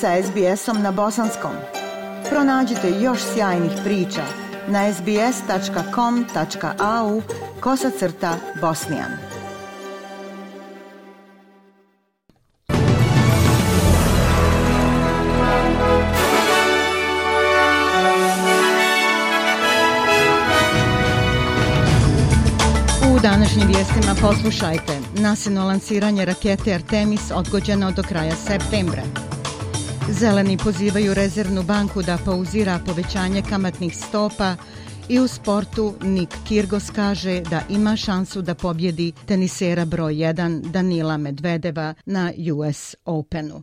sa SBS-om na bosanskom. Pronađite još sjajnih priča na sbs.com.au kosacrta bosnijan. U današnjim vijestima poslušajte. Nasilno lansiranje rakete Artemis odgođeno do kraja septembra. Zeleni pozivaju rezervnu banku da pauzira povećanje kamatnih stopa i u sportu Nik Kirgos kaže da ima šansu da pobjedi tenisera broj 1 Danila Medvedeva na US Openu.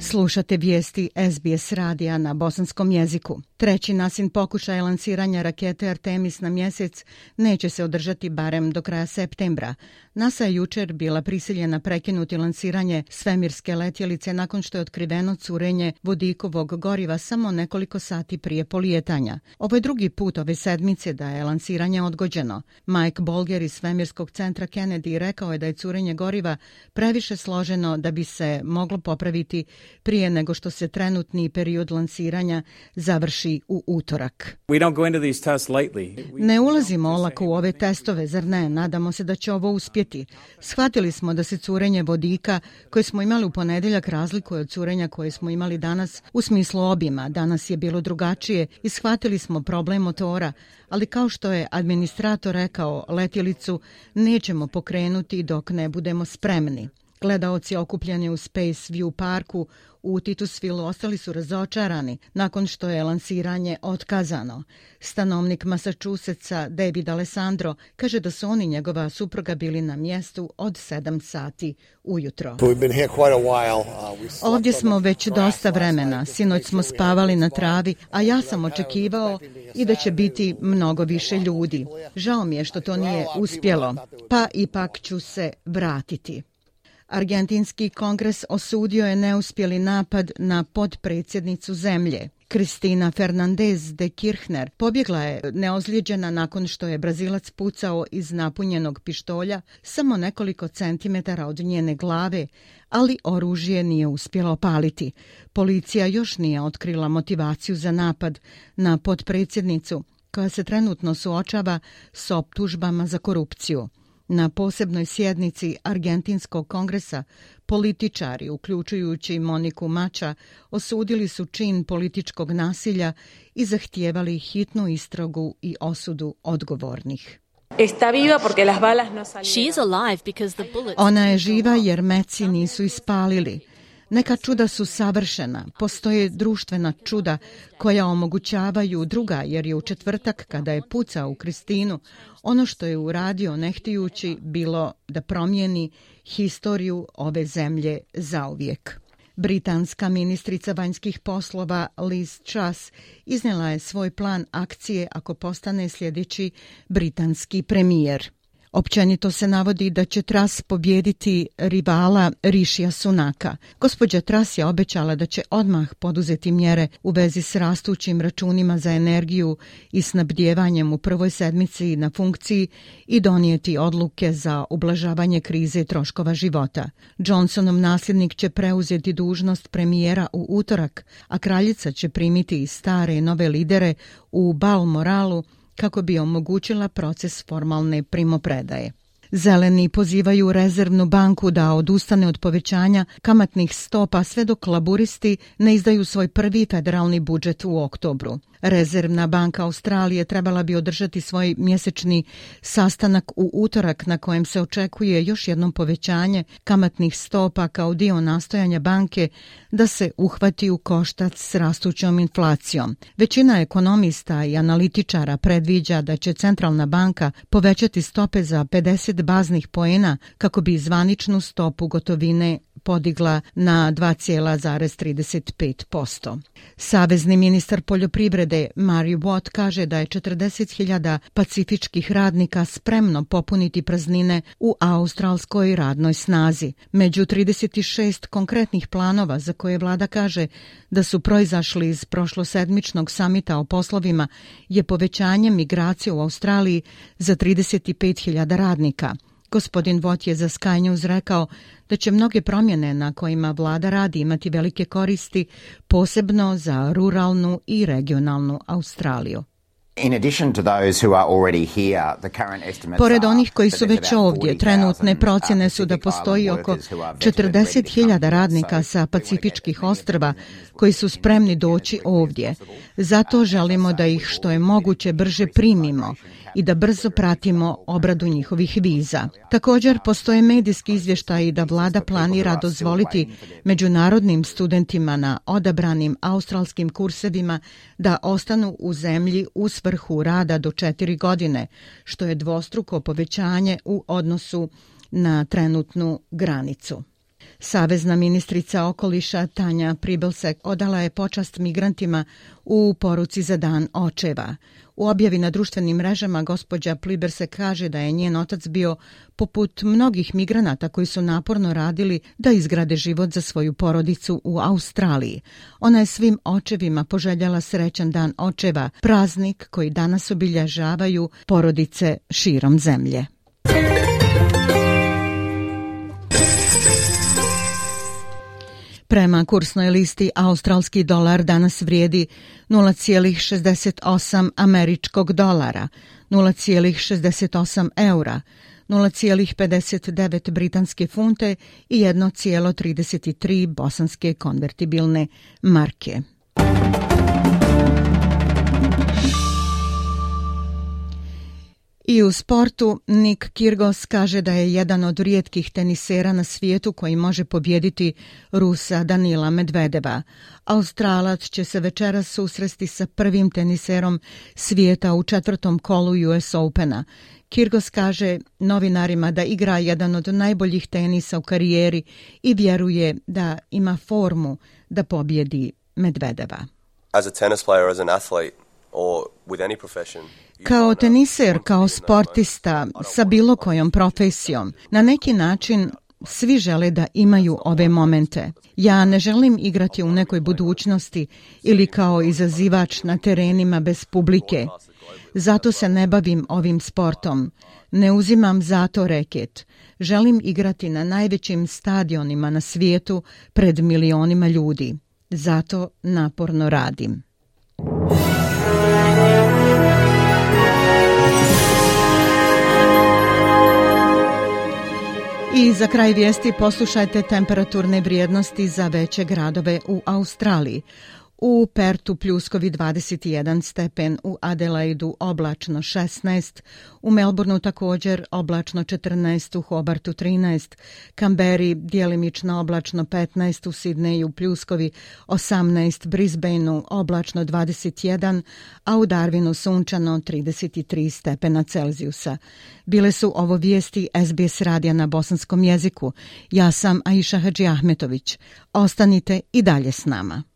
Slušate vijesti SBS radija na bosanskom jeziku. Treći nasin pokušaj lansiranja rakete Artemis na mjesec neće se održati barem do kraja septembra. NASA je jučer bila prisiljena prekinuti lansiranje svemirske letjelice nakon što je otkriveno curenje vodikovog goriva samo nekoliko sati prije polijetanja. Ovo je drugi put ove sedmice da je lansiranje odgođeno. Mike Bolger iz svemirskog centra Kennedy rekao je da je curenje goriva previše složeno da bi se moglo popraviti prije nego što se trenutni period lansiranja završi u utorak. Ne ulazimo olako u ove testove, zar ne? Nadamo se da će ovo uspjeti. Shvatili smo da se curenje vodika koje smo imali u ponedeljak razlikuje od curenja koje smo imali danas u smislu obima. Danas je bilo drugačije i shvatili smo problem motora, ali kao što je administrator rekao, letjelicu nećemo pokrenuti dok ne budemo spremni. Gledaoci okupljeni u Space View parku u Titusvilu ostali su razočarani nakon što je lansiranje otkazano. Stanovnik Massachusettsa David Alessandro kaže da su oni i njegova supruga bili na mjestu od 7 sati ujutro. Uh, Ovdje smo već dosta vremena. Sinoć smo spavali na travi, a ja sam očekivao i da će biti mnogo više ljudi. Žao mi je što to nije uspjelo, pa ipak ću se vratiti. Argentinski kongres osudio je neuspjeli napad na podpredsjednicu zemlje. Kristina Fernandez de Kirchner pobjegla je neozlijeđena nakon što je Brazilac pucao iz napunjenog pištolja samo nekoliko centimetara od njene glave, ali oružje nije uspjelo opaliti. Policija još nije otkrila motivaciju za napad na podpredsjednicu, koja se trenutno suočava s optužbama za korupciju. Na posebnoj sjednici Argentinskog kongresa političari, uključujući Moniku Mača, osudili su čin političkog nasilja i zahtijevali hitnu istragu i osudu odgovornih. Ona je živa jer meci nisu ispalili. Neka čuda su savršena, postoje društvena čuda koja omogućavaju druga, jer je u četvrtak kada je pucao u Kristinu, ono što je uradio nehtijući bilo da promijeni historiju ove zemlje zauvijek. Britanska ministrica vanjskih poslova Liz Truss iznela je svoj plan akcije ako postane sljedeći britanski premijer. Općenito se navodi da će Tras pobjediti rivala Rišija Sunaka. Gospođa Tras je obećala da će odmah poduzeti mjere u vezi s rastućim računima za energiju i snabdjevanjem u prvoj sedmici na funkciji i donijeti odluke za ublažavanje krize troškova života. Johnsonov nasljednik će preuzeti dužnost premijera u utorak, a kraljica će primiti i stare nove lidere u Balmoralu kako bi omogućila proces formalne primopredaje. Zeleni pozivaju rezervnu banku da odustane od povećanja kamatnih stopa sve dok laburisti ne izdaju svoj prvi federalni budžet u oktobru. Rezervna banka Australije trebala bi održati svoj mjesečni sastanak u utorak na kojem se očekuje još jednom povećanje kamatnih stopa kao dio nastojanja banke da se uhvati u koštac s rastućom inflacijom. Većina ekonomista i analitičara predviđa da će centralna banka povećati stope za 50 baznih poena kako bi zvaničnu stopu gotovine podigla na 2,35%. Savezni ministar poljoprivrede Mario Watt kaže da je 40.000 pacifičkih radnika spremno popuniti praznine u australskoj radnoj snazi. Među 36 konkretnih planova za koje vlada kaže da su proizašli iz prošlosedmičnog samita o poslovima je povećanje migracije u Australiji za 35.000 radnika – Gospodin Vot je za Sky News rekao da će mnoge promjene na kojima vlada radi imati velike koristi, posebno za ruralnu i regionalnu Australiju. Pored onih koji su već ovdje, trenutne procjene su da postoji oko 40.000 radnika sa Pacifičkih ostrva koji su spremni doći ovdje. Zato želimo da ih što je moguće brže primimo i da brzo pratimo obradu njihovih viza. Također postoje medijski izvještaji da vlada planira dozvoliti međunarodnim studentima na odabranim australskim kursevima da ostanu u zemlji u svrhu rada do četiri godine, što je dvostruko povećanje u odnosu na trenutnu granicu. Savezna ministrica okoliša Tanja Pribelsek odala je počast migrantima u poruci za dan očeva. U objavi na društvenim mrežama gospođa Pliberse kaže da je njen otac bio poput mnogih migranata koji su naporno radili da izgrade život za svoju porodicu u Australiji. Ona je svim očevima poželjala srećan dan očeva, praznik koji danas obilježavaju porodice širom zemlje. Prema kursnoj listi australski dolar danas vrijedi 0,68 američkog dolara, 0,68 eura, 0,59 britanske funte i 1,33 bosanske konvertibilne marke. I u sportu Nick Kyrgios kaže da je jedan od rijetkih tenisera na svijetu koji može pobjediti Rusa Danila Medvedeva. Australac će se večeras susresti sa prvim teniserom svijeta u četvrtom kolu US Opena. Kyrgios kaže novinarima da igra jedan od najboljih tenisa u karijeri i vjeruje da ima formu da pobjedi Medvedeva. As a tennis player, as an athlete, Kao teniser, kao sportista, sa bilo kojom profesijom, na neki način svi žele da imaju ove momente. Ja ne želim igrati u nekoj budućnosti ili kao izazivač na terenima bez publike. Zato se ne bavim ovim sportom. Ne uzimam zato reket. Želim igrati na najvećim stadionima na svijetu pred milionima ljudi. Zato naporno radim. I za kraj vijesti poslušajte temperaturne vrijednosti za veće gradove u Australiji. U Pertu pljuskovi 21 stepen, u Adelaidu oblačno 16, u Melbourneu također oblačno 14, u Hobartu 13, Kamberi dijelimično oblačno 15, u Sidneju pljuskovi 18, Brisbaneu oblačno 21, a u Darwinu sunčano 33 stepena Celzijusa. Bile su ovo vijesti SBS radija na bosanskom jeziku. Ja sam Aisha Hadži Ahmetović. Ostanite i dalje s nama.